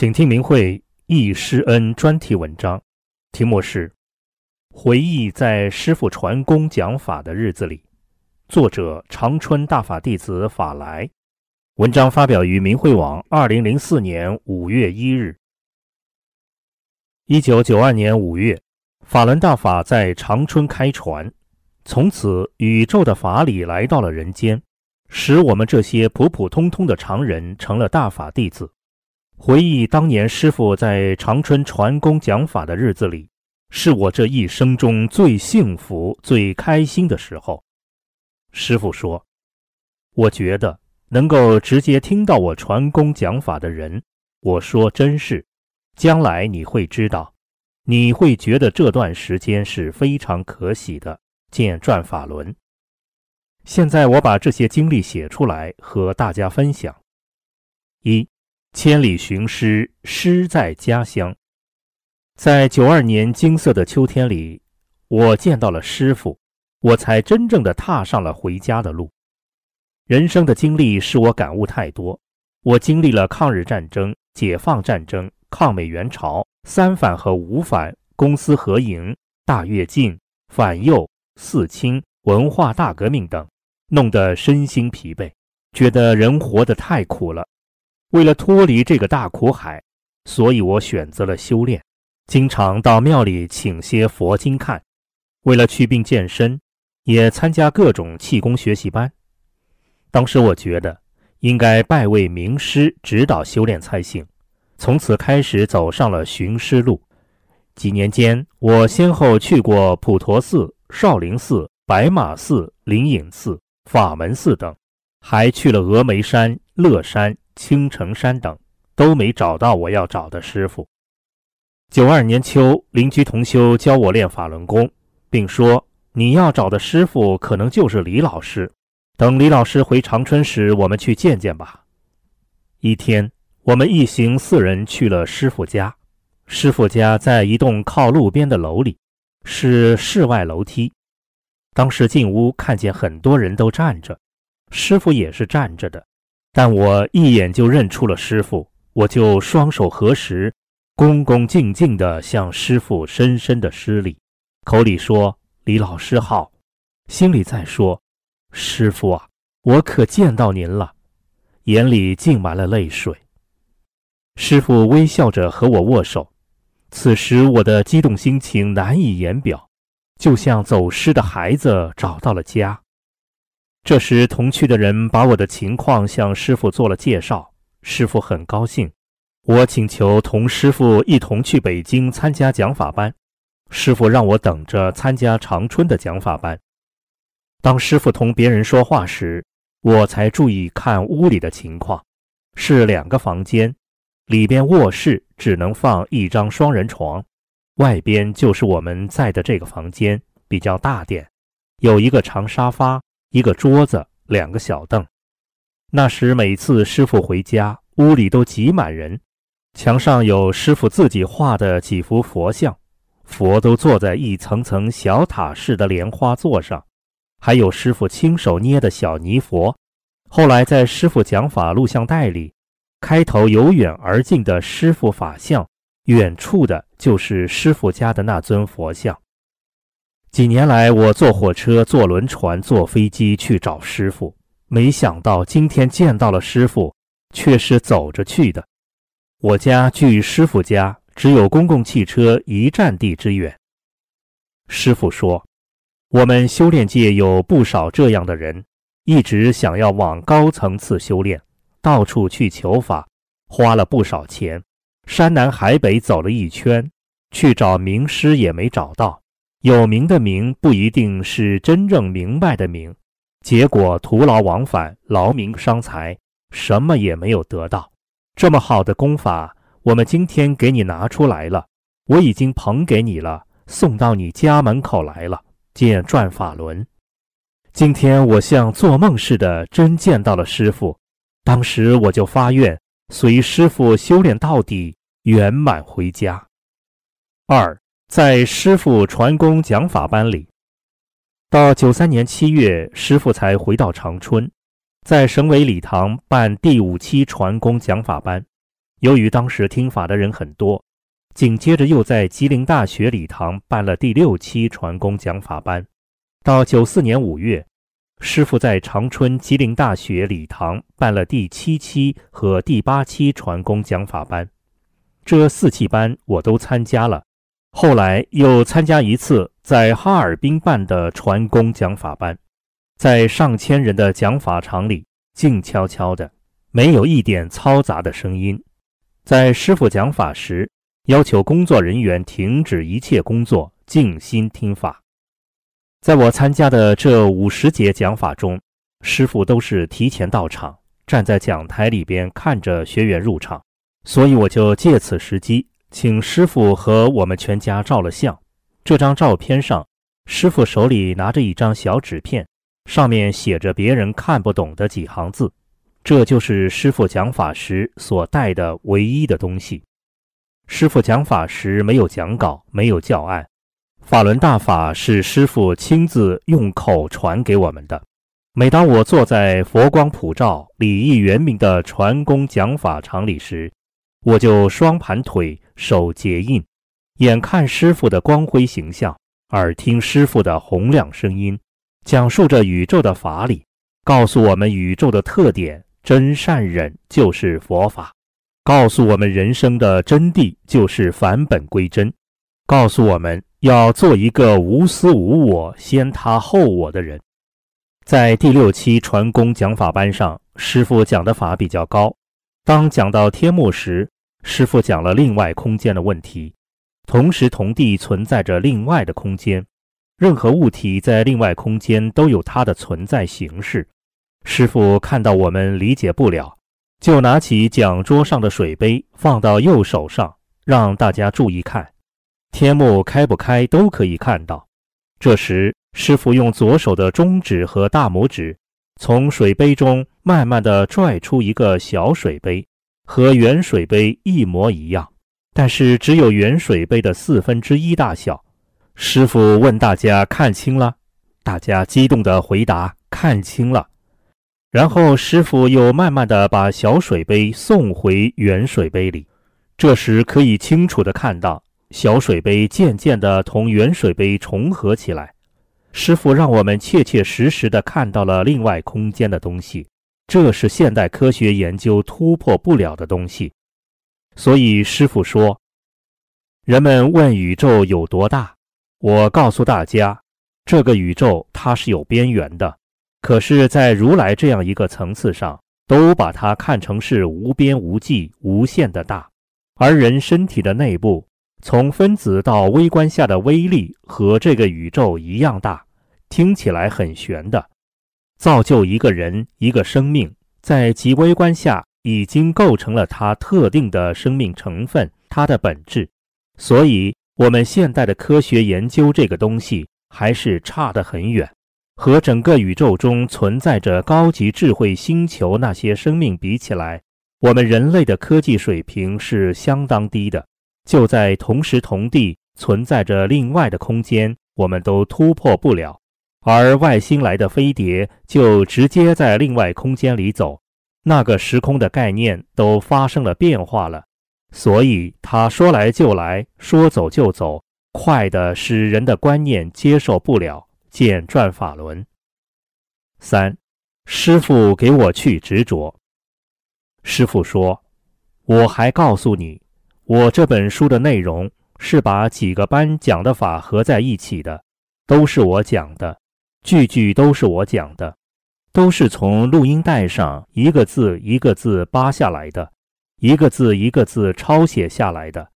请听明慧忆师恩专题文章，题目是《回忆在师父传功讲法的日子里》，作者长春大法弟子法来。文章发表于明慧网，二零零四年五月一日。一九九二年五月，法轮大法在长春开传，从此宇宙的法理来到了人间，使我们这些普普通通的常人成了大法弟子。回忆当年师傅在长春传功讲法的日子里，是我这一生中最幸福、最开心的时候。师傅说：“我觉得能够直接听到我传功讲法的人，我说真是，将来你会知道，你会觉得这段时间是非常可喜的。”见转法轮。现在我把这些经历写出来和大家分享。一。千里寻师，师在家乡。在九二年金色的秋天里，我见到了师傅，我才真正的踏上了回家的路。人生的经历使我感悟太多。我经历了抗日战争、解放战争、抗美援朝、三反和五反、公私合营、大跃进、反右、四清、文化大革命等，弄得身心疲惫，觉得人活得太苦了。为了脱离这个大苦海，所以我选择了修炼，经常到庙里请些佛经看。为了祛病健身，也参加各种气功学习班。当时我觉得应该拜位名师指导修炼才行，从此开始走上了寻师路。几年间，我先后去过普陀寺、少林寺、白马寺、灵隐寺、法门寺等，还去了峨眉山、乐山。青城山等都没找到我要找的师傅。九二年秋，邻居同修教我练法轮功，并说你要找的师傅可能就是李老师。等李老师回长春时，我们去见见吧。一天，我们一行四人去了师傅家。师傅家在一栋靠路边的楼里，是室外楼梯。当时进屋，看见很多人都站着，师傅也是站着的。但我一眼就认出了师傅，我就双手合十，恭恭敬敬地向师傅深深的施礼，口里说“李老师好”，心里在说：“师傅啊，我可见到您了。”眼里浸满了泪水。师傅微笑着和我握手，此时我的激动心情难以言表，就像走失的孩子找到了家。这时，同去的人把我的情况向师傅做了介绍，师傅很高兴。我请求同师傅一同去北京参加讲法班，师傅让我等着参加长春的讲法班。当师傅同别人说话时，我才注意看屋里的情况，是两个房间，里边卧室只能放一张双人床，外边就是我们在的这个房间，比较大点，有一个长沙发。一个桌子，两个小凳。那时每次师傅回家，屋里都挤满人。墙上有师傅自己画的几幅佛像，佛都坐在一层层小塔式的莲花座上，还有师傅亲手捏的小泥佛。后来在师傅讲法录像带里，开头由远而近的师傅法像，远处的就是师傅家的那尊佛像。几年来，我坐火车、坐轮船、坐飞机去找师傅，没想到今天见到了师傅，却是走着去的。我家距师傅家只有公共汽车一站地之远。师傅说：“我们修炼界有不少这样的人，一直想要往高层次修炼，到处去求法，花了不少钱，山南海北走了一圈，去找名师也没找到。”有名的名不一定是真正明白的名，结果徒劳往返，劳民伤财，什么也没有得到。这么好的功法，我们今天给你拿出来了，我已经捧给你了，送到你家门口来了。见转法轮。今天我像做梦似的，真见到了师傅。当时我就发愿，随师傅修炼到底，圆满回家。二，在师傅传功讲法班里，到九三年七月，师傅才回到长春，在省委礼堂办第五期传功讲法班。由于当时听法的人很多，紧接着又在吉林大学礼堂办了第六期传功讲法班。到九四年五月。师傅在长春吉林大学礼堂办了第七期和第八期传功讲法班，这四期班我都参加了。后来又参加一次在哈尔滨办的传功讲法班，在上千人的讲法场里，静悄悄的，没有一点嘈杂的声音。在师傅讲法时，要求工作人员停止一切工作，静心听法。在我参加的这五十节讲法中，师傅都是提前到场，站在讲台里边看着学员入场，所以我就借此时机，请师傅和我们全家照了相。这张照片上，师傅手里拿着一张小纸片，上面写着别人看不懂的几行字，这就是师傅讲法时所带的唯一的东西。师傅讲法时没有讲稿，没有教案。法轮大法是师傅亲自用口传给我们的。每当我坐在佛光普照、礼义圆明的传功讲法场里时，我就双盘腿、手结印，眼看师傅的光辉形象，耳听师傅的洪亮声音，讲述着宇宙的法理，告诉我们宇宙的特点：真善忍就是佛法；告诉我们人生的真谛就是返本归真；告诉我们。要做一个无私无我、先他后我的人。在第六期传功讲法班上，师傅讲的法比较高。当讲到天目时，师傅讲了另外空间的问题。同时，同地存在着另外的空间，任何物体在另外空间都有它的存在形式。师傅看到我们理解不了，就拿起讲桌上的水杯放到右手上，让大家注意看。天幕开不开都可以看到。这时，师傅用左手的中指和大拇指，从水杯中慢慢地拽出一个小水杯，和圆水杯一模一样，但是只有圆水杯的四分之一大小。师傅问大家看清了，大家激动地回答看清了。然后师傅又慢慢地把小水杯送回圆水杯里，这时可以清楚地看到。小水杯渐渐地同圆水杯重合起来，师傅让我们切切实实地看到了另外空间的东西，这是现代科学研究突破不了的东西。所以师傅说，人们问宇宙有多大，我告诉大家，这个宇宙它是有边缘的，可是，在如来这样一个层次上，都把它看成是无边无际、无限的大，而人身体的内部。从分子到微观下的威力和这个宇宙一样大，听起来很玄的。造就一个人一个生命，在极微观下已经构成了它特定的生命成分，它的本质。所以，我们现代的科学研究这个东西还是差得很远，和整个宇宙中存在着高级智慧星球那些生命比起来，我们人类的科技水平是相当低的。就在同时同地存在着另外的空间，我们都突破不了，而外星来的飞碟就直接在另外空间里走，那个时空的概念都发生了变化了，所以他说来就来，说走就走，快的使人的观念接受不了。见转法轮。三，师傅给我去执着。师傅说，我还告诉你。我这本书的内容是把几个班讲的法合在一起的，都是我讲的，句句都是我讲的，都是从录音带上一个字一个字扒下来的，一个字一个字抄写下来的，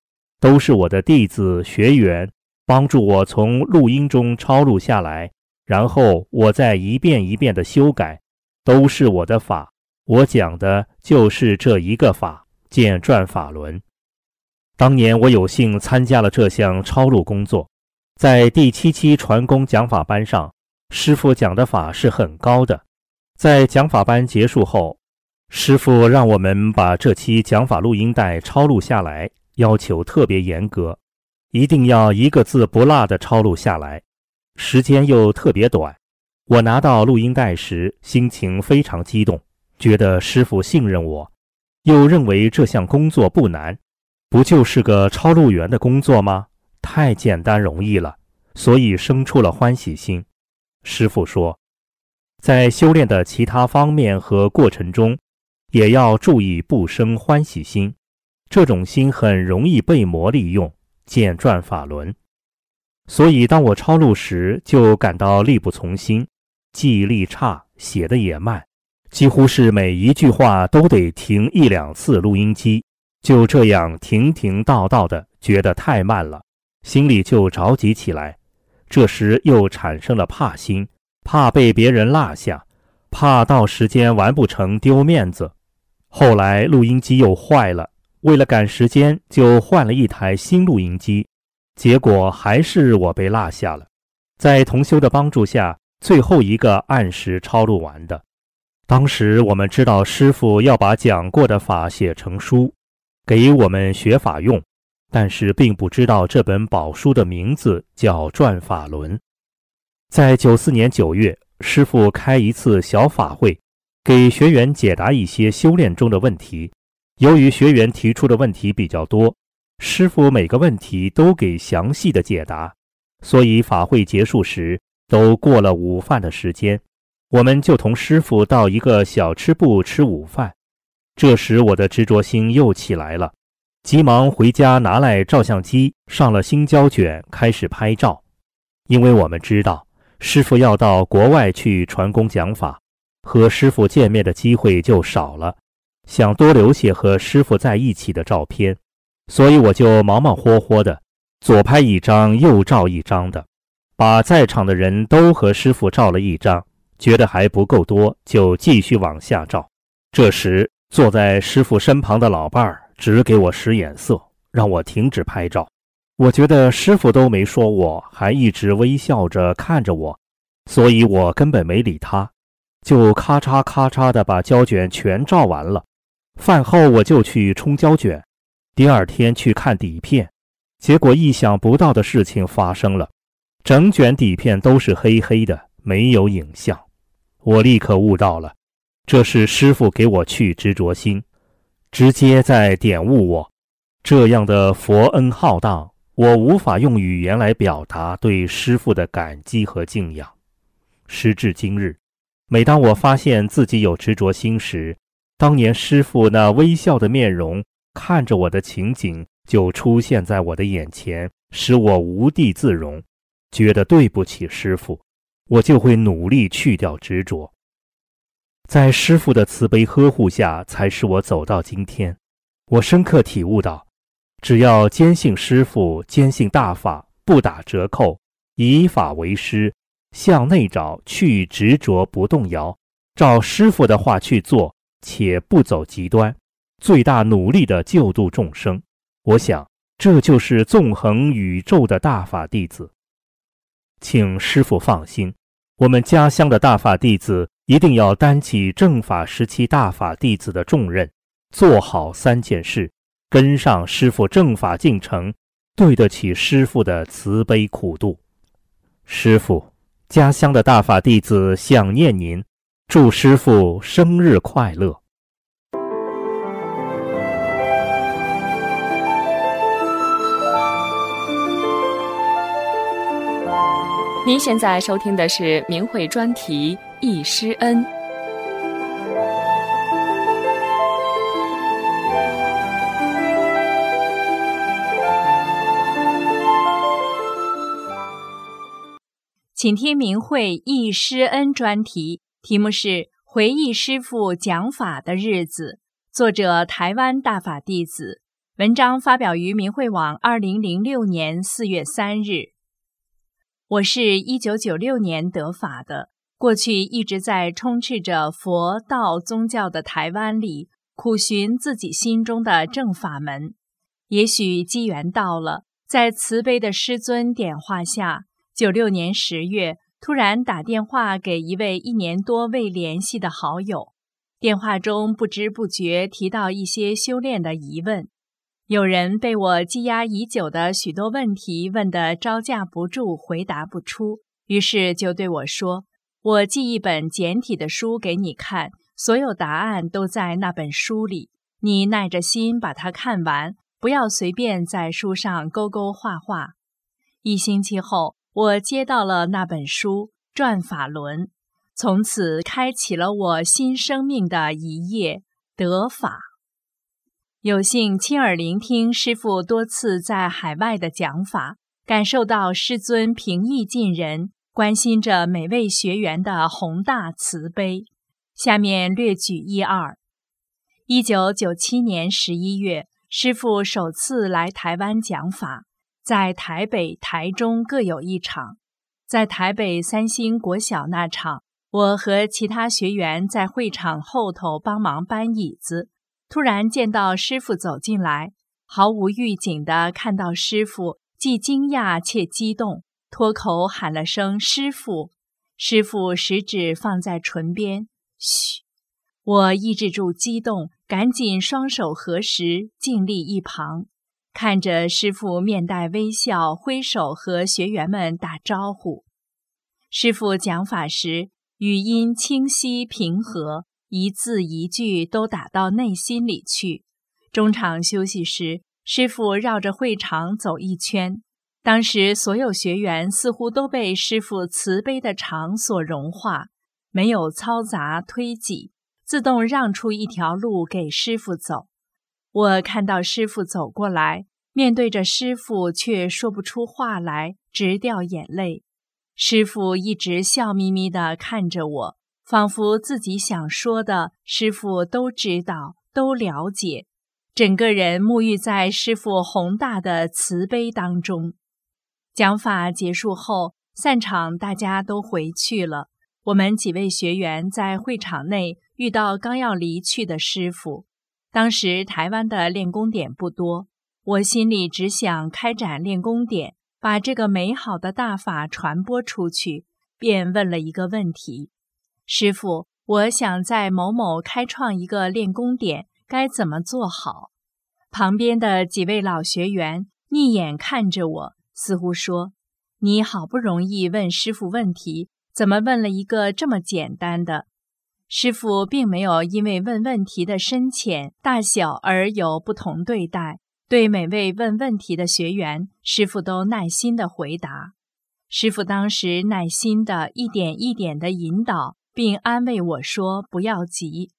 都是我的弟子学员帮助我从录音中抄录下来，然后我再一遍一遍的修改，都是我的法，我讲的就是这一个法，见转法轮。当年我有幸参加了这项抄录工作，在第七期传功讲法班上，师傅讲的法是很高的。在讲法班结束后，师傅让我们把这期讲法录音带抄录下来，要求特别严格，一定要一个字不落的抄录下来，时间又特别短。我拿到录音带时，心情非常激动，觉得师傅信任我，又认为这项工作不难，不就是个抄录员的工作吗？太简单容易了，所以生出了欢喜心。师傅说。在修炼的其他方面和过程中，也要注意不生欢喜心。这种心很容易被魔利用，见转法轮。所以，当我抄录时，就感到力不从心，记忆力差，写的也慢，几乎是每一句话都得停一两次录音机。就这样停停道道的，觉得太慢了，心里就着急起来。这时又产生了怕心。怕被别人落下，怕到时间完不成丢面子。后来录音机又坏了，为了赶时间，就换了一台新录音机。结果还是我被落下了。在同修的帮助下，最后一个按时抄录完的。当时我们知道师傅要把讲过的法写成书，给我们学法用，但是并不知道这本宝书的名字叫《转法轮》。在九四年九月，师傅开一次小法会，给学员解答一些修炼中的问题。由于学员提出的问题比较多，师傅每个问题都给详细的解答，所以法会结束时都过了午饭的时间，我们就同师傅到一个小吃部吃午饭。这时我的执着心又起来了，急忙回家拿来照相机，上了新胶卷，开始拍照，因为我们知道。师傅要到国外去传功讲法，和师傅见面的机会就少了。想多留些和师傅在一起的照片，所以我就忙忙活活的左拍一张，右照一张的，把在场的人都和师傅照了一张，觉得还不够多，就继续往下照。这时，坐在师傅身旁的老伴儿只给我使眼色，让我停止拍照。我觉得师傅都没说，我还一直微笑着看着我，所以我根本没理他，就咔嚓咔嚓的把胶卷全照完了。饭后我就去冲胶卷，第二天去看底片，结果意想不到的事情发生了，整卷底片都是黑黑的，没有影像。我立刻悟到了，这是师傅给我去执着心，直接在点悟我，这样的佛恩浩荡。我无法用语言来表达对师父的感激和敬仰。时至今日，每当我发现自己有执着心时，当年师父那微笑的面容看着我的情景就出现在我的眼前，使我无地自容，觉得对不起师父，我就会努力去掉执着。在师父的慈悲呵护下，才使我走到今天。我深刻体悟到。只要坚信师父，坚信大法，不打折扣，以法为师，向内找，去执着，不动摇，照师父的话去做，且不走极端，最大努力的救度众生。我想，这就是纵横宇宙的大法弟子。请师父放心，我们家乡的大法弟子一定要担起正法时期大法弟子的重任，做好三件事。跟上师傅正法进程，对得起师傅的慈悲苦度。师傅，家乡的大法弟子想念您，祝师傅生日快乐。您现在收听的是明慧专题《一师恩》。请听明慧一师恩专题，题目是“回忆师父讲法的日子”，作者台湾大法弟子。文章发表于明慧网，二零零六年四月三日。我是一九九六年得法的，过去一直在充斥着佛道宗教的台湾里，苦寻自己心中的正法门。也许机缘到了，在慈悲的师尊点化下，九六年十月，突然打电话给一位一年多未联系的好友。电话中不知不觉提到一些修炼的疑问，有人被我积压已久的许多问题问得招架不住，回答不出，于是就对我说：“我寄一本简体的书给你看，所有答案都在那本书里，你耐着心把它看完，不要随便在书上勾勾画画。”一星期后，我接到了那本书《转法轮》。从此开启了我新生命的一页，得法。有幸亲耳聆听师父多次在海外的讲法，感受到师尊平易近人、关心着每位学员的宏大慈悲。下面略举一二：一九九七年十一月，师父首次来台湾讲法，在台北、台中各有一场，在台北三星国小那场。我和其他学员在会场后头帮忙搬椅子，突然见到师傅走进来，毫无预警的看到师傅，既惊讶且激动，脱口喊了声“师傅”。师傅食指放在唇边，嘘。我抑制住激动，赶紧双手合十，静立一旁，看着师傅面带微笑，挥手和学员们打招呼。师傅讲法时。语音清晰平和，一字一句都打到内心里去。中场休息时，师傅绕着会场走一圈。当时所有学员似乎都被师傅慈悲的场所融化，没有嘈杂推挤，自动让出一条路给师傅走。我看到师傅走过来，面对着师傅却说不出话来，直掉眼泪。师傅一直笑眯眯地看着我，仿佛自己想说的，师傅都知道，都了解。整个人沐浴在师傅宏大的慈悲当中。讲法结束后，散场，大家都回去了。我们几位学员在会场内遇到刚要离去的师傅。当时台湾的练功点不多，我心里只想开展练功点。把这个美好的大法传播出去，便问了一个问题：“师傅，我想在某某开创一个练功点，该怎么做好？”旁边的几位老学员逆眼看着我，似乎说：“你好不容易问师傅问题，怎么问了一个这么简单的？”师傅并没有因为问问题的深浅大小而有不同对待。对每位问问题的学员，师傅都耐心的回答。师傅当时耐心的一点一点的引导，并安慰我说：“不要急。”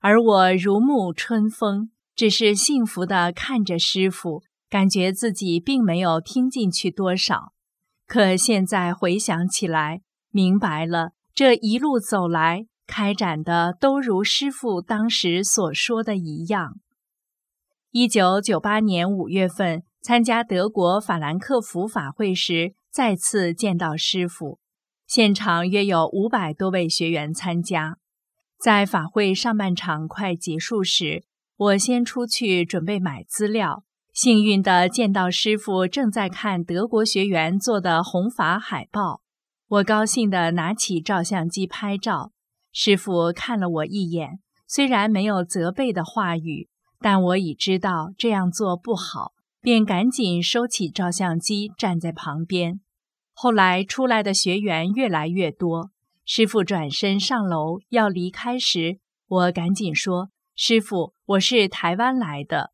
而我如沐春风，只是幸福地看着师傅，感觉自己并没有听进去多少。可现在回想起来，明白了，这一路走来，开展的都如师傅当时所说的一样。一九九八年五月份，参加德国法兰克福法会时，再次见到师傅。现场约有五百多位学员参加。在法会上半场快结束时，我先出去准备买资料，幸运地见到师傅正在看德国学员做的弘法海报。我高兴地拿起照相机拍照。师傅看了我一眼，虽然没有责备的话语。但我已知道这样做不好，便赶紧收起照相机，站在旁边。后来出来的学员越来越多，师傅转身上楼要离开时，我赶紧说：“师傅，我是台湾来的。”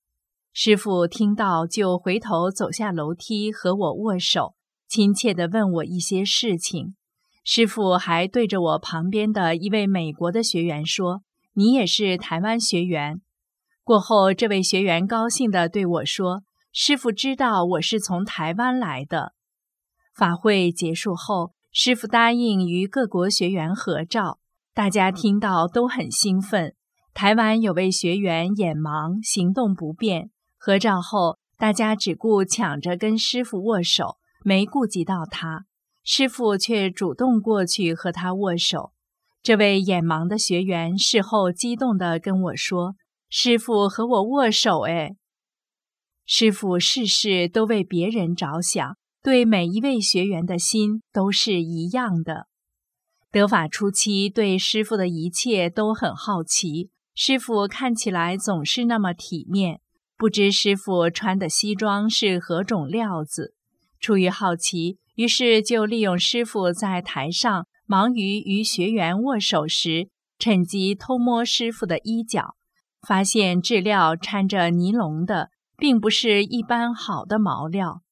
师傅听到就回头走下楼梯和我握手，亲切地问我一些事情。师傅还对着我旁边的一位美国的学员说：“你也是台湾学员。”过后，这位学员高兴地对我说：“师傅知道我是从台湾来的。”法会结束后，师傅答应与各国学员合照，大家听到都很兴奋。台湾有位学员眼盲，行动不便，合照后，大家只顾抢着跟师傅握手，没顾及到他。师傅却主动过去和他握手。这位眼盲的学员事后激动地跟我说：“师傅和我握手，哎，师傅事事都为别人着想，对每一位学员的心都是一样的。得法初期，对师傅的一切都很好奇。师傅看起来总是那么体面，不知师傅穿的西装是何种料子。出于好奇，于是就利用师傅在台上。”忙于与学员握手时，趁机偷摸师傅的衣角，发现质料掺着尼龙的，并不是一般好的毛料。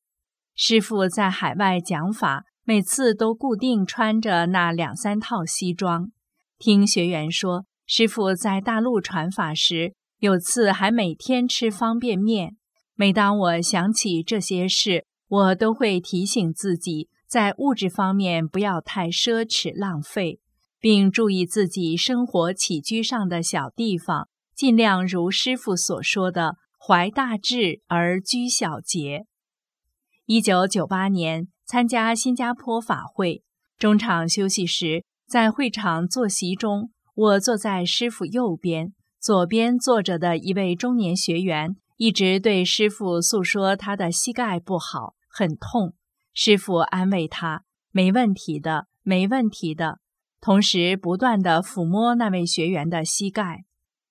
师傅在海外讲法，每次都固定穿着那两三套西装。听学员说，师傅在大陆传法时，有次还每天吃方便面。每当我想起这些事，我都会提醒自己。在物质方面不要太奢侈浪费，并注意自己生活起居上的小地方，尽量如师傅所说的怀大志而居小节。一九九八年参加新加坡法会，中场休息时，在会场坐席中，我坐在师傅右边，左边坐着的一位中年学员一直对师傅诉说他的膝盖不好，很痛。师傅安慰他：“没问题的，没问题的。”同时不断地抚摸那位学员的膝盖。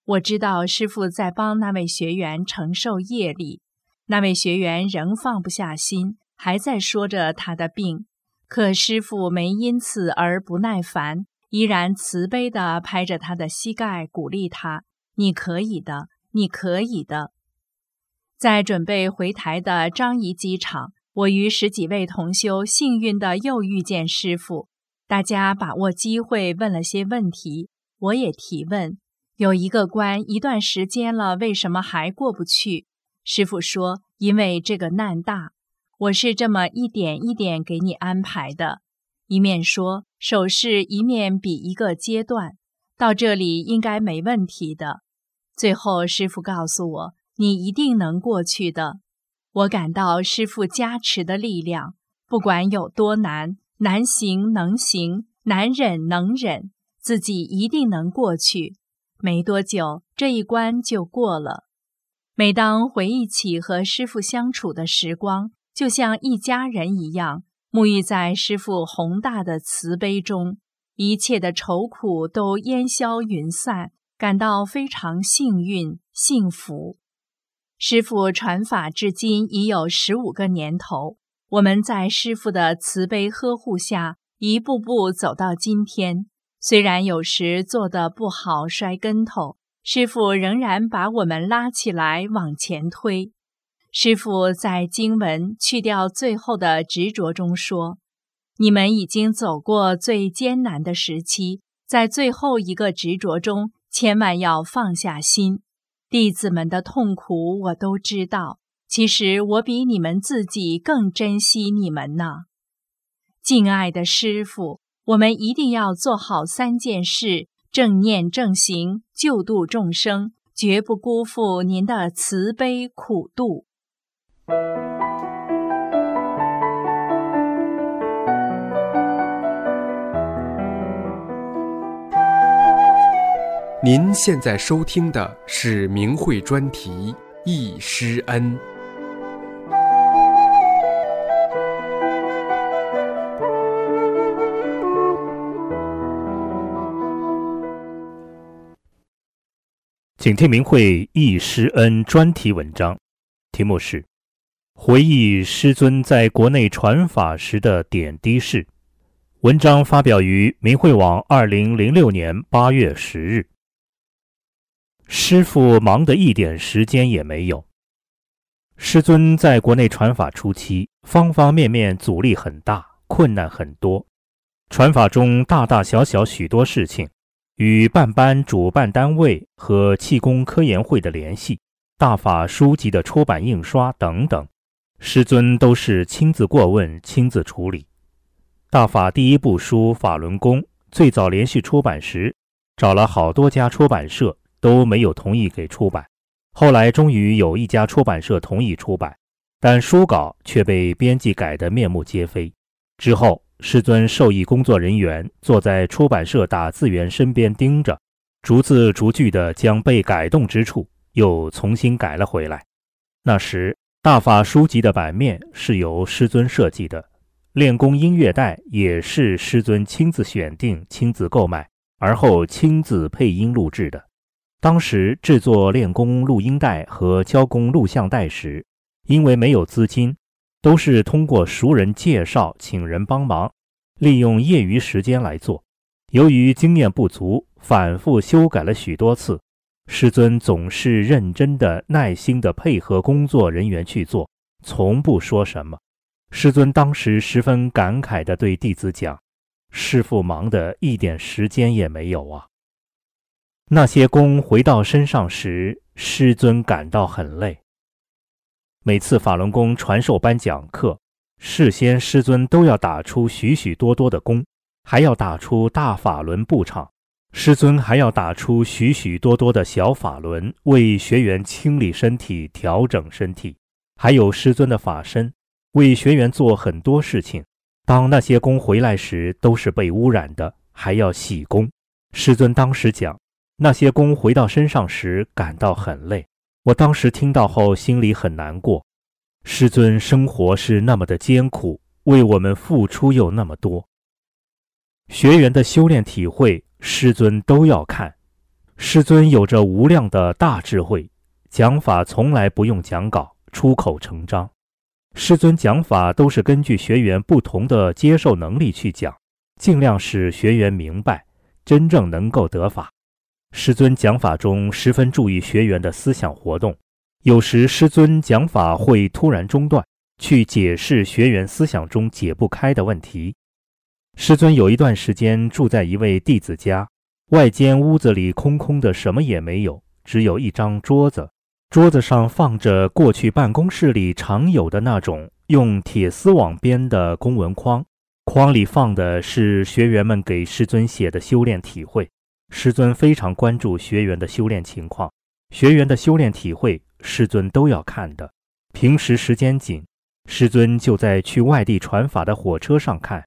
我知道师傅在帮那位学员承受业力。那位学员仍放不下心，还在说着他的病。可师傅没因此而不耐烦，依然慈悲地拍着他的膝盖，鼓励他：“你可以的，你可以的。”在准备回台的樟宜机场。我与十几位同修幸运地又遇见师傅，大家把握机会问了些问题，我也提问。有一个关一段时间了，为什么还过不去？师傅说：“因为这个难大。”我是这么一点一点给你安排的，一面说手势，一面比一个阶段，到这里应该没问题的。最后师傅告诉我：“你一定能过去的。”我感到师傅加持的力量，不管有多难，难行能行，难忍能忍，自己一定能过去。没多久，这一关就过了。每当回忆起和师傅相处的时光，就像一家人一样，沐浴在师傅宏大的慈悲中，一切的愁苦都烟消云散，感到非常幸运、幸福。师傅传法至今已有十五个年头，我们在师傅的慈悲呵护下，一步步走到今天。虽然有时做得不好，摔跟头，师傅仍然把我们拉起来往前推。师傅在经文去掉最后的执着中说：“你们已经走过最艰难的时期，在最后一个执着中，千万要放下心。”弟子们的痛苦我都知道，其实我比你们自己更珍惜你们呢。敬爱的师傅，我们一定要做好三件事：正念正行，救度众生，绝不辜负您的慈悲苦度。您现在收听的是明慧专题《易师恩》，请听明慧《易师恩》专题文章，题目是《回忆师尊在国内传法时的点滴事》。文章发表于明慧网，二零零六年八月十日。师傅忙得一点时间也没有。师尊在国内传法初期，方方面面阻力很大，困难很多。传法中大大小小许多事情，与办班主办单位和气功科研会的联系，大法书籍的出版印刷等等，师尊都是亲自过问、亲自处理。大法第一部书《法轮功》最早连续出版时，找了好多家出版社。都没有同意给出版，后来终于有一家出版社同意出版，但书稿却被编辑改得面目皆非。之后师尊授意工作人员坐在出版社打字员身边盯着，逐字逐句地将被改动之处又重新改了回来。那时，大法书籍的版面是由师尊设计的，练功音乐带也是师尊亲自选定、亲自购买，而后亲自配音录制的。当时制作练功录音带和交工录像带时，因为没有资金。都是通过熟人介绍，请人帮忙，利用业余时间来做。由于经验不足，反复修改了许多次。师尊总是认真的、耐心的配合工作人员去做，从不说什么。师尊当时十分感慨地对弟子讲：“师傅忙得一点时间也没有啊。”那些功回到身上时，师尊感到很累。每次法轮功传授班讲课，事先师尊都要打出许许多多的功，还要打出大法轮步场。师尊还要打出许许多多的小法轮，为学员清理身体、调整身体。还有师尊的法身，为学员做很多事情。当那些功回来时，都是被污染的，还要洗功。师尊当时讲，那些功回到身上时，感到很累。我当时听到后，心里很难过。师尊生活是那么的艰苦，为我们付出又那么多。学员的修炼体会，师尊都要看。师尊有着无量的大智慧，讲法从来不用讲稿，出口成章。师尊讲法都是根据学员不同的接受能力去讲，尽量使学员明白，真正能够得法。师尊讲法中十分注意学员的思想活动，有时师尊讲法会突然中断，去解释学员思想中解不开的问题。师尊有一段时间住在一位弟子家，外间屋子里空空的，什么也没有，只有一张桌子，桌子上放着过去办公室里常有的那种用铁丝网编的公文框，框里放的是学员们给师尊写的修炼体会。师尊非常关注学员的修炼情况，学员的修炼体会，师尊都要看的。平时时间紧，师尊就在去外地传法的火车上看。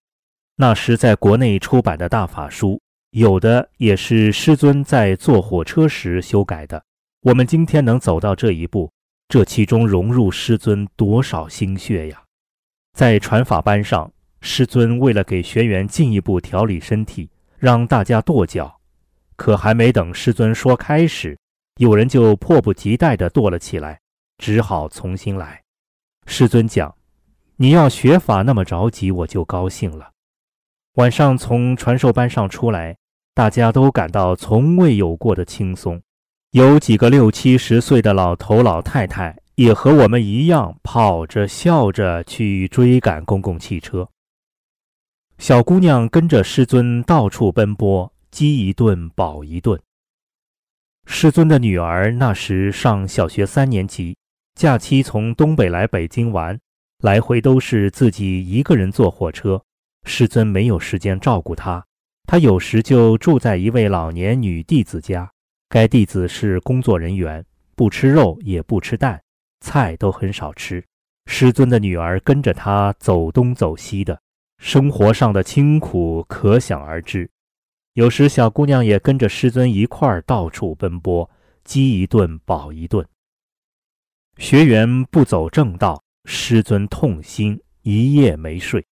那时在国内出版的大法书，有的也是师尊在坐火车时修改的。我们今天能走到这一步，这其中融入师尊多少心血呀！在传法班上，师尊为了给学员进一步调理身体，让大家跺脚。可还没等师尊说开始，有人就迫不及待地跺了起来，只好重新来。师尊讲：“你要学法那么着急，我就高兴了。”晚上从传授班上出来，大家都感到从未有过的轻松。有几个六七十岁的老头老太太也和我们一样，跑着笑着去追赶公共汽车。小姑娘跟着师尊到处奔波。饥一顿饱一顿。师尊的女儿那时上小学三年级，假期从东北来北京玩，来回都是自己一个人坐火车。师尊没有时间照顾她，她有时就住在一位老年女弟子家。该弟子是工作人员，不吃肉也不吃蛋，菜都很少吃。师尊的女儿跟着他走东走西的，生活上的清苦可想而知。有时，小姑娘也跟着师尊一块儿到处奔波，饥一顿饱一顿。学员不走正道，师尊痛心，一夜没睡。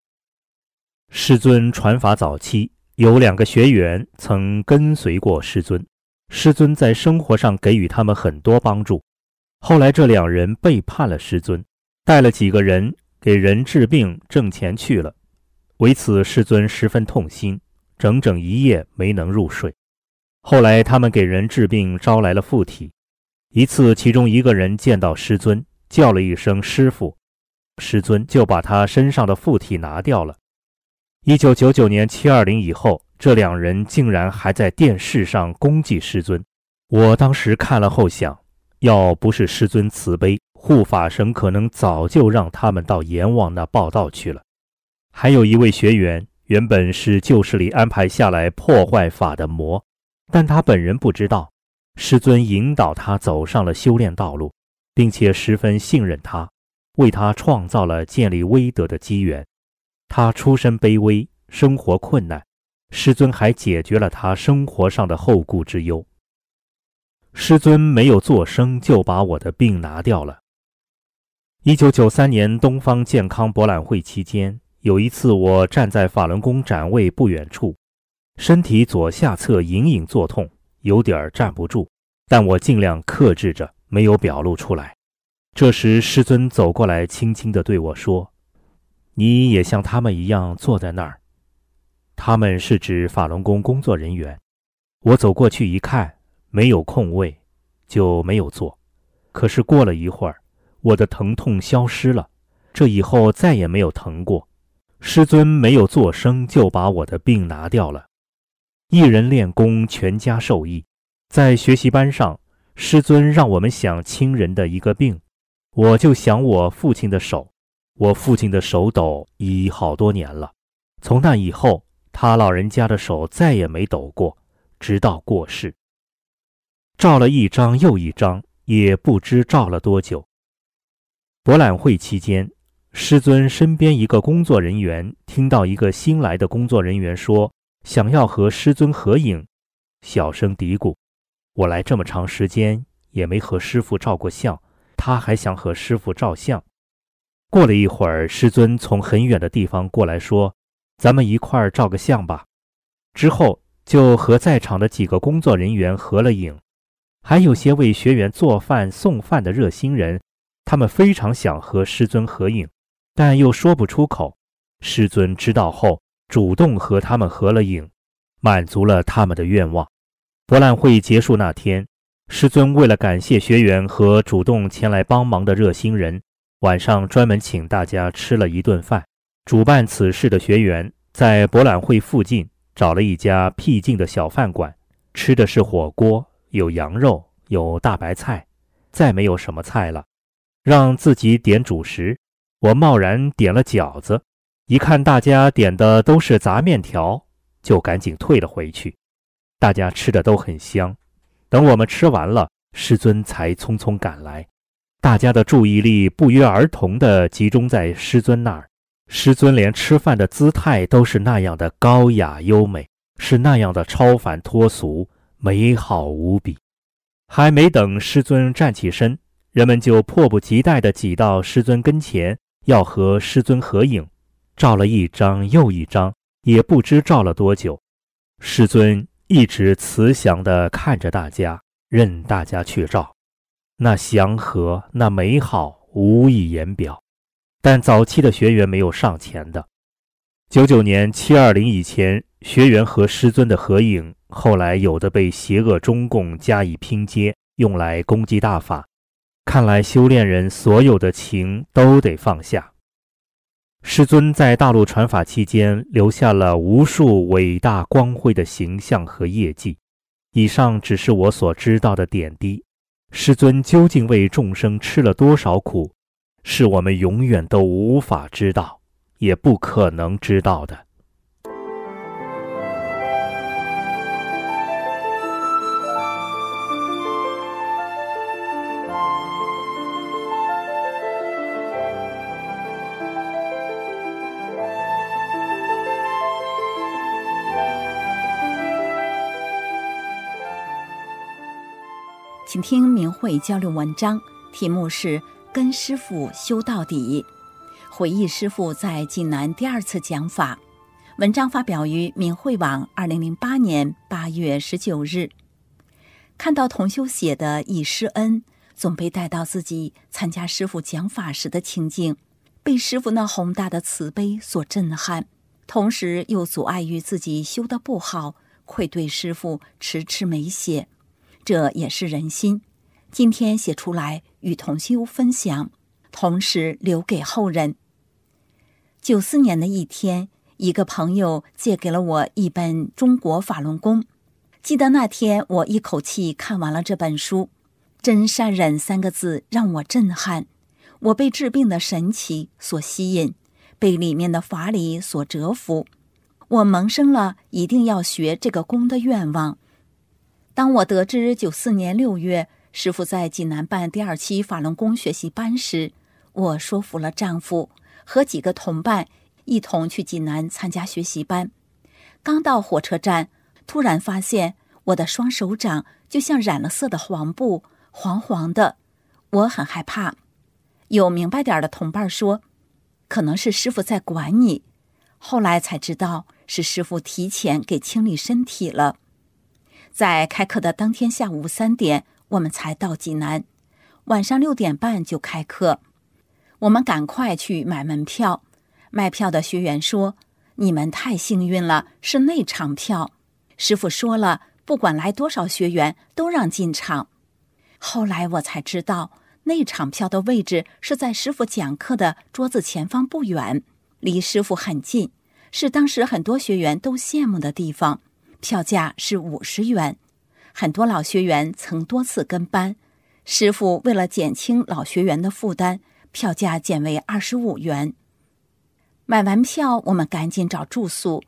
师尊传法早期，有两个学员曾跟随过师尊，师尊在生活上给予他们很多帮助。后来，这两人背叛了师尊，带了几个人给人治病挣钱去了，为此师尊十分痛心。整整一夜没能入睡。后来他们给人治病，招来了附体。一次，其中一个人见到师尊，叫了一声“师傅”，师尊就把他身上的附体拿掉了。一九九九年七二零以后，这两人竟然还在电视上攻击师尊。我当时看了后想，要不是师尊慈悲，护法神可能早就让他们到阎王那报道去了。还有一位学员。原本是旧势力安排下来破坏法的魔，但他本人不知道，师尊引导他走上了修炼道路，并且十分信任他，为他创造了建立威德的机缘。他出身卑微，生活困难，师尊还解决了他生活上的后顾之忧。师尊没有做声，就把我的病拿掉了。一九九三年东方健康博览会期间，有一次我站在法轮功展位不远处，身体左下侧隐隐作痛，有点站不住，但我尽量克制着，没有表露出来。这时师尊走过来，轻轻地对我说。你也像他们一样坐在那儿。他们是指法轮功工作人员。我走过去一看，没有空位，就没有坐。可是过了一会儿，我的疼痛消失了，这以后再也没有疼过。师尊没有作声，就把我的病拿掉了。一人练功，全家受益。在学习班上，师尊让我们想亲人的一个病，我就想我父亲的手。我父亲的手抖已好多年了，从那以后，他老人家的手再也没抖过，直到过世。照了一张又一张，也不知照了多久。博览会期间，师尊身边一个工作人员听到一个新来的工作人员说想要和师尊合影，小声嘀咕：“我来这么长时间也没和师傅照过相，他还想和师傅照相。”过了一会儿，师尊从很远的地方过来，说：“咱们一块儿照个相吧。”之后就和在场的几个工作人员合了影，还有些为学员做饭送饭的热心人，他们非常想和师尊合影，但又说不出口。师尊知道后，主动和他们合了影，满足了他们的愿望。博览会结束那天，师尊为了感谢学员和主动前来帮忙的热心人。晚上专门请大家吃了一顿饭。主办此事的学员在博览会附近找了一家僻静的小饭馆，吃的是火锅，有羊肉，有大白菜，再没有什么菜了，让自己点主食。我贸然点了饺子，一看大家点的都是杂面条，就赶紧退了回去。大家吃的都很香。等我们吃完了，师尊才匆匆赶来。大家的注意力不约而同地集中在师尊那儿，师尊连吃饭的姿态都是那样的高雅优美，是那样的超凡脱俗，美好无比。还没等师尊站起身，人们就迫不及待地挤到师尊跟前，要和师尊合影，照了一张又一张，也不知照了多久。师尊一直慈祥地看着大家，任大家去照。那祥和，那美好，无以言表。但早期的学员没有上前的。九九年七二零以前，学员和师尊的合影，后来有的被邪恶中共加以拼接，用来攻击大法。看来修炼人所有的情都得放下。师尊在大陆传法期间，留下了无数伟大光辉的形象和业绩。以上只是我所知道的点滴。师尊究竟为众生吃了多少苦，是我们永远都无法知道，也不可能知道的。请听明慧交流文章，题目是“跟师傅修到底”，回忆师傅在济南第二次讲法。文章发表于明慧网，二零零八年八月十九日。看到同修写的忆师恩，总被带到自己参加师傅讲法时的情景，被师傅那宏大的慈悲所震撼，同时又阻碍于自己修的不好，愧对师傅，迟迟没写。这也是人心，今天写出来与同修分享，同时留给后人。九四年的一天，一个朋友借给了我一本《中国法轮功》，记得那天我一口气看完了这本书，“真善忍”三个字让我震撼，我被治病的神奇所吸引，被里面的法理所折服，我萌生了一定要学这个功的愿望。当我得知九四年六月师傅在济南办第二期法轮功学习班时，我说服了丈夫和几个同伴一同去济南参加学习班。刚到火车站，突然发现我的双手掌就像染了色的黄布，黄黄的，我很害怕。有明白点的同伴说，可能是师傅在管你。后来才知道是师傅提前给清理身体了。在开课的当天下午三点，我们才到济南，晚上六点半就开课。我们赶快去买门票，卖票的学员说。你们太幸运了，是内场票。师傅说了，不管来多少学员，都让进场。后来我才知道，内场票的位置是在师傅讲课的桌子前方不远，离师傅很近，是当时很多学员都羡慕的地方。票价是五十元，很多老学员曾多次跟班，师傅为了减轻老学员的负担，票价减为二十五元。买完票，我们赶紧找住宿。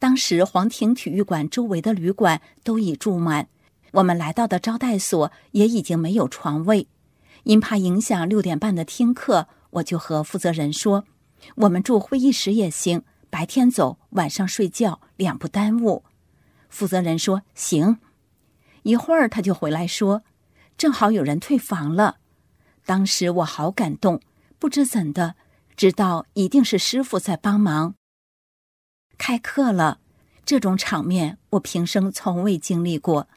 当时皇庭体育馆周围的旅馆都已住满，我们来到的招待所也已经没有床位。因怕影响六点半的听课，我就和负责人说：“我们住会议室也行，白天走，晚上睡觉，两不耽误。”负责人说：“行。”一会儿他就回来说：“正好有人退房了。”当时我好感动，不知怎的。知道一定是师傅在帮忙。开课了，这种场面我平生从未经历过。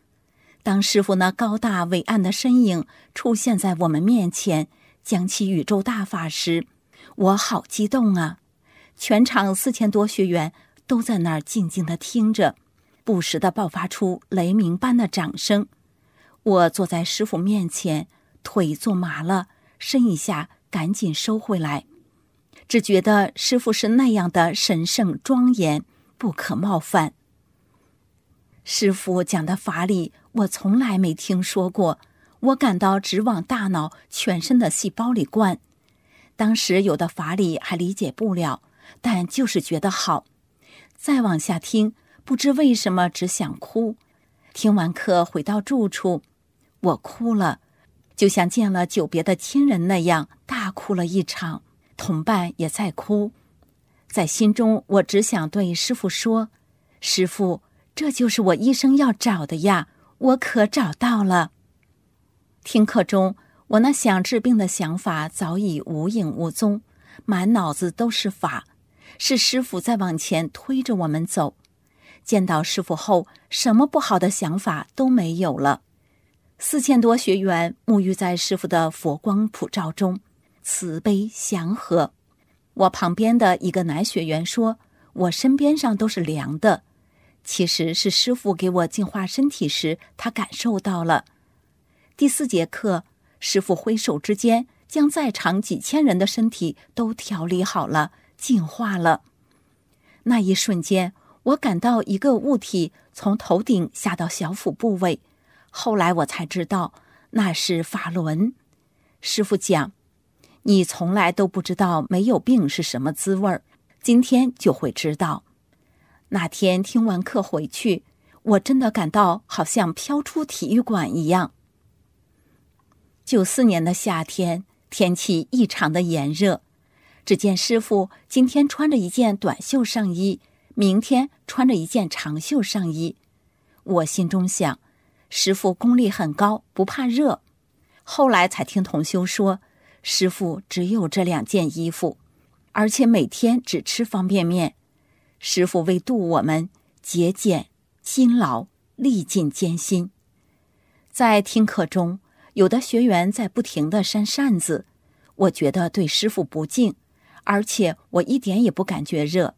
当师傅那高大伟岸的身影出现在我们面前，讲起宇宙大法时，我好激动啊！全场四千多学员都在那儿静静的听着，不时的爆发出雷鸣般的掌声。我坐在师傅面前，腿坐麻了，伸一下，赶紧收回来。只觉得师傅是那样的神圣庄严，不可冒犯。师傅讲的法理，我从来没听说过，我感到直往大脑、全身的细胞里灌。当时有的法理还理解不了，但就是觉得好。再往下听，不知为什么只想哭。听完课回到住处，我哭了，就像见了久别的亲人那样，大哭了一场。同伴也在哭，在心中，我只想对师傅说：“师傅，这就是我一生要找的呀，我可找到了。”听课中，我那想治病的想法早已无影无踪，满脑子都是法，是师傅在往前推着我们走。见到师傅后，什么不好的想法都没有了。四千多学员沐浴在师傅的佛光普照中。慈悲祥和，我旁边的一个男学员说：“我身边上都是凉的，其实是师傅给我净化身体时，他感受到了。”第四节课，师傅挥手之间，将在场几千人的身体都调理好了，净化了。那一瞬间，我感到一个物体从头顶下到小腹部位，后来我才知道那是法轮。师傅讲。你从来都不知道没有病是什么滋味儿，今天就会知道。那天听完课回去，我真的感到好像飘出体育馆一样。九四年的夏天，天气异常的炎热。只见师傅今天穿着一件短袖上衣，明天穿着一件长袖上衣。我心中想，师傅功力很高，不怕热。后来才听同修说。师傅只有这两件衣服，而且每天只吃方便面。师傅为度我们节俭、辛劳、历尽艰辛。在听课中，有的学员在不停的扇扇子，我觉得对师傅不敬，而且我一点也不感觉热。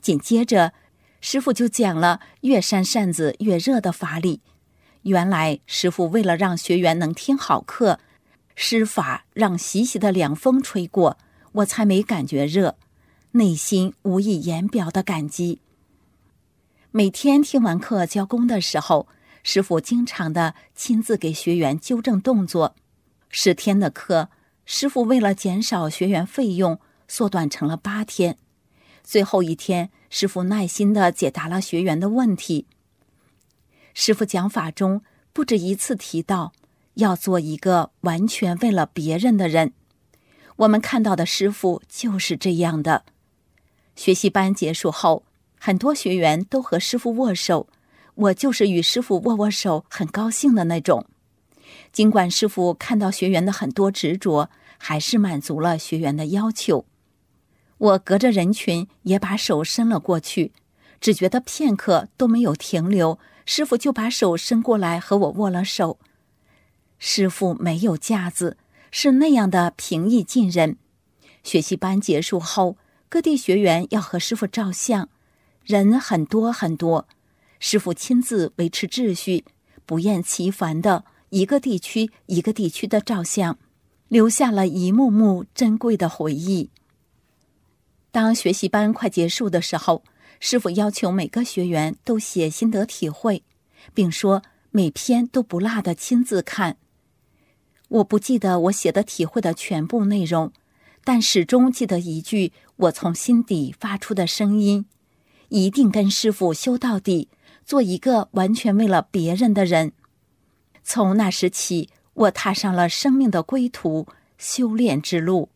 紧接着，师傅就讲了越扇扇子越热的法理。原来师傅为了让学员能听好课。施法让习习的凉风吹过，我才没感觉热，内心无以言表的感激。每天听完课交功的时候，师傅经常的亲自给学员纠正动作。十天的课，师傅为了减少学员费用，缩短成了八天。最后一天，师傅耐心的解答了学员的问题。师傅讲法中不止一次提到。要做一个完全为了别人的人，我们看到的师傅就是这样的。学习班结束后，很多学员都和师傅握手，我就是与师傅握握手很高兴的那种。尽管师傅看到学员的很多执着，还是满足了学员的要求。我隔着人群也把手伸了过去，只觉得片刻都没有停留，师傅就把手伸过来和我握了手。师傅没有架子，是那样的平易近人。学习班结束后，各地学员要和师傅照相，人很多很多，师傅亲自维持秩序，不厌其烦的一个地区一个地区的照相，留下了一幕幕珍贵的回忆。当学习班快结束的时候，师傅要求每个学员都写心得体会，并说每篇都不落的亲自看。我不记得我写的体会的全部内容，但始终记得一句我从心底发出的声音：一定跟师傅修到底，做一个完全为了别人的人。从那时起，我踏上了生命的归途——修炼之路。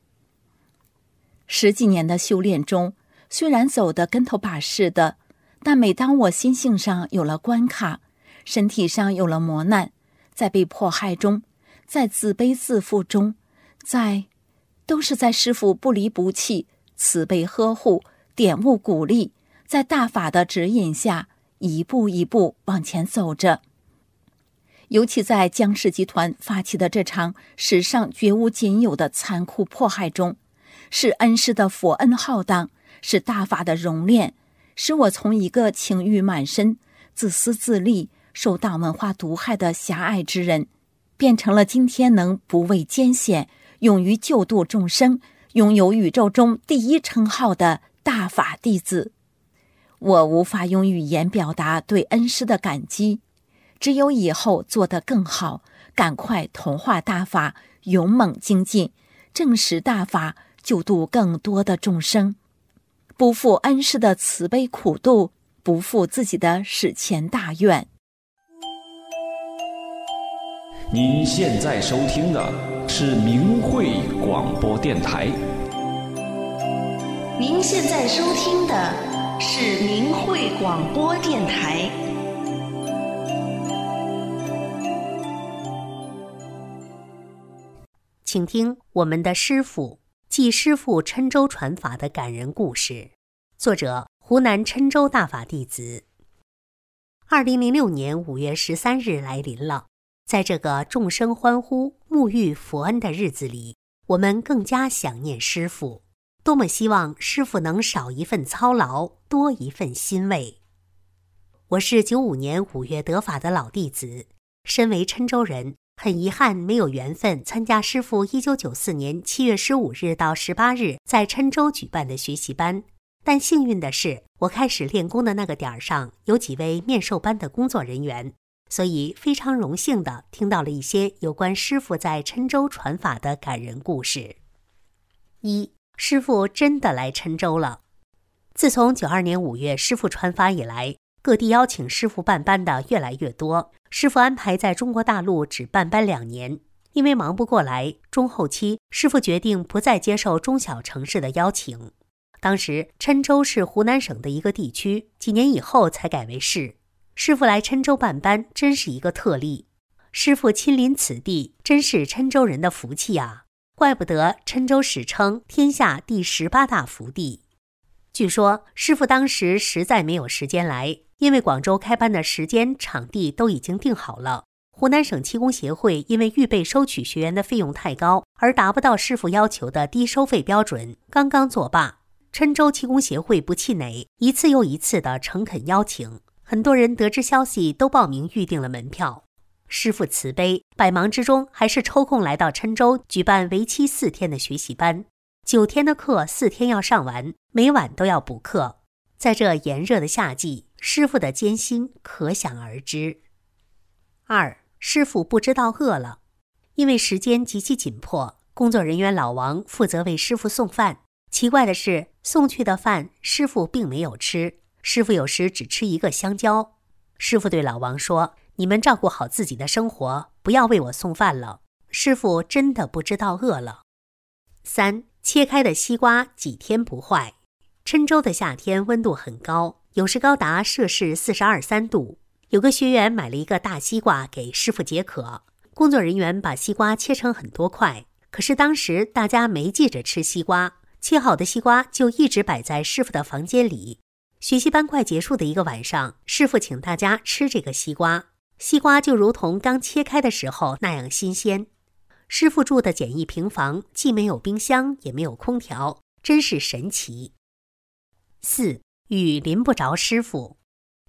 十几年的修炼中，虽然走得跟头把式的，但每当我心性上有了关卡，身体上有了磨难，在被迫害中，在自卑自负中，在，都是在师傅不离不弃、慈悲呵护、点悟鼓励，在大法的指引下，一步一步往前走着。尤其在江氏集团发起的这场史上绝无仅有的残酷迫害中。是恩师的佛恩浩荡，是大法的熔炼，使我从一个情欲满身、自私自利、受党文化毒害的狭隘之人，变成了今天能不畏艰险、勇于救度众生、拥有宇宙中第一称号的大法弟子。我无法用语言表达对恩师的感激，只有以后做得更好，赶快同化大法，勇猛精进，证实大法。救度更多的众生，不负恩师的慈悲苦度，不负自己的史前大愿。您现在收听的是明慧广播电台。您现在收听的是明慧广播电台。请听我们的师傅。继师傅郴州传法的感人故事，作者湖南郴州大法弟子。二零零六年五月十三日来临了，在这个众生欢呼沐浴佛恩的日子里，我们更加想念师傅，多么希望师傅能少一份操劳，多一份欣慰。我是九五年五月得法的老弟子，身为郴州人。很遗憾，没有缘分参加师傅一九九四年七月十五日到十八日在郴州举办的学习班。但幸运的是，我开始练功的那个点儿上有几位面授班的工作人员，所以非常荣幸的听到了一些有关师傅在郴州传法的感人故事。一，师傅真的来郴州了。自从九二年五月师傅传法以来。各地邀请师傅办班的越来越多，师傅安排在中国大陆只办班两年，因为忙不过来，中后期师傅决定不再接受中小城市的邀请。当时郴州是湖南省的一个地区，几年以后才改为市。师傅来郴州办班真是一个特例，师傅亲临此地，真是郴州人的福气啊！怪不得郴州史称天下第十八大福地。据说师傅当时实在没有时间来。因为广州开班的时间、场地都已经定好了，湖南省气功协会因为预备收取学员的费用太高，而达不到师傅要求的低收费标准，刚刚作罢。郴州气功协会不气馁，一次又一次的诚恳邀请，很多人得知消息都报名预定了门票。师傅慈悲，百忙之中还是抽空来到郴州举办为期四天的学习班，九天的课四天要上完，每晚都要补课。在这炎热的夏季。师傅的艰辛可想而知。二师傅不知道饿了，因为时间极其紧迫，工作人员老王负责为师傅送饭。奇怪的是，送去的饭师傅并没有吃，师傅有时只吃一个香蕉。师傅对老王说：“你们照顾好自己的生活，不要为我送饭了。”师傅真的不知道饿了。三切开的西瓜几天不坏。郴州的夏天温度很高，有时高达摄氏四十二三度。有个学员买了一个大西瓜给师傅解渴，工作人员把西瓜切成很多块。可是当时大家没记着吃西瓜，切好的西瓜就一直摆在师傅的房间里。学习班快结束的一个晚上，师傅请大家吃这个西瓜，西瓜就如同刚切开的时候那样新鲜。师傅住的简易平房，既没有冰箱，也没有空调，真是神奇。四雨淋不着师傅。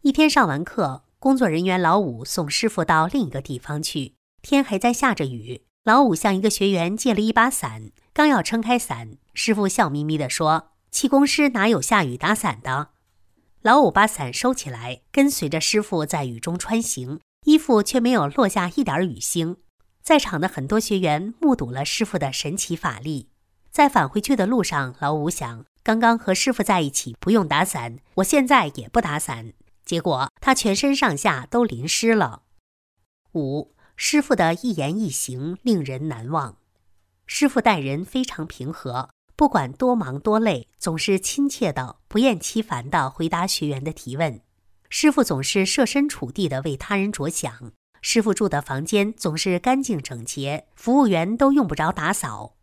一天上完课，工作人员老五送师傅到另一个地方去。天还在下着雨，老五向一个学员借了一把伞，刚要撑开伞，师傅笑眯眯地说：“气功师哪有下雨打伞的？”老五把伞收起来，跟随着师傅在雨中穿行，衣服却没有落下一点雨星。在场的很多学员目睹了师傅的神奇法力。在返回去的路上，老五想。刚刚和师傅在一起不用打伞，我现在也不打伞，结果他全身上下都淋湿了。五师傅的一言一行令人难忘，师傅待人非常平和，不管多忙多累，总是亲切的、不厌其烦的回答学员的提问。师傅总是设身处地的为他人着想，师傅住的房间总是干净整洁，服务员都用不着打扫。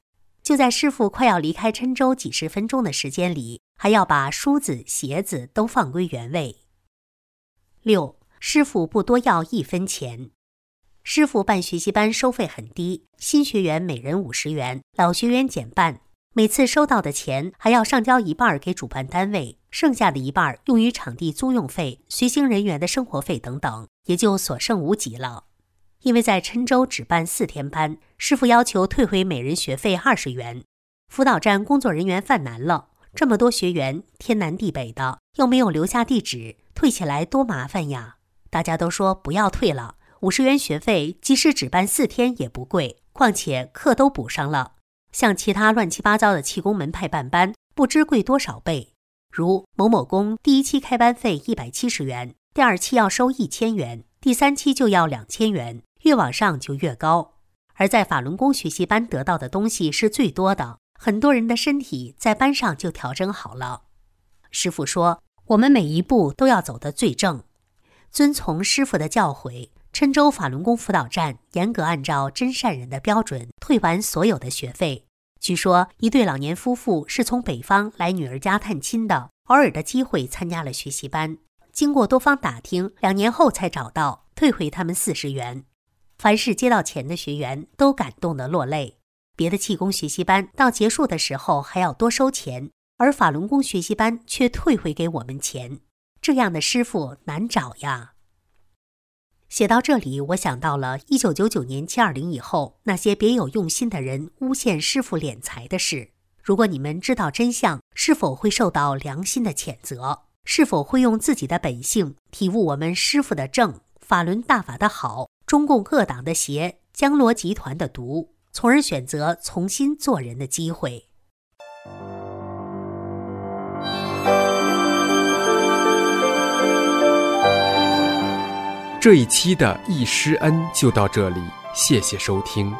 就在师傅快要离开郴州几十分钟的时间里，还要把梳子、鞋子都放归原位。六，师傅不多要一分钱。师傅办学习班收费很低，新学员每人五十元，老学员减半。每次收到的钱还要上交一半给主办单位，剩下的一半用于场地租用费、随行人员的生活费等等，也就所剩无几了。因为在郴州只办四天班，师傅要求退回每人学费二十元。辅导站工作人员犯难了，这么多学员，天南地北的，又没有留下地址，退起来多麻烦呀！大家都说不要退了，五十元学费，即使只办四天也不贵，况且课都补上了。像其他乱七八糟的气功门派办班，不知贵多少倍。如某某宫第一期开班费一百七十元，第二期要收一千元，第三期就要两千元。越往上就越高，而在法轮功学习班得到的东西是最多的，很多人的身体在班上就调整好了。师傅说，我们每一步都要走得最正，遵从师傅的教诲。郴州法轮功辅导站严格按照真善人的标准退完所有的学费。据说一对老年夫妇是从北方来女儿家探亲的，偶尔的机会参加了学习班，经过多方打听，两年后才找到退回他们四十元。凡是接到钱的学员都感动得落泪。别的气功学习班到结束的时候还要多收钱，而法轮功学习班却退回给我们钱，这样的师傅难找呀。写到这里，我想到了一九九九年七二零以后那些别有用心的人诬陷师傅敛财的事。如果你们知道真相，是否会受到良心的谴责？是否会用自己的本性体悟我们师傅的正，法轮大法的好？中共各党的邪，江罗集团的毒，从而选择重新做人的机会。这一期的易师恩就到这里，谢谢收听。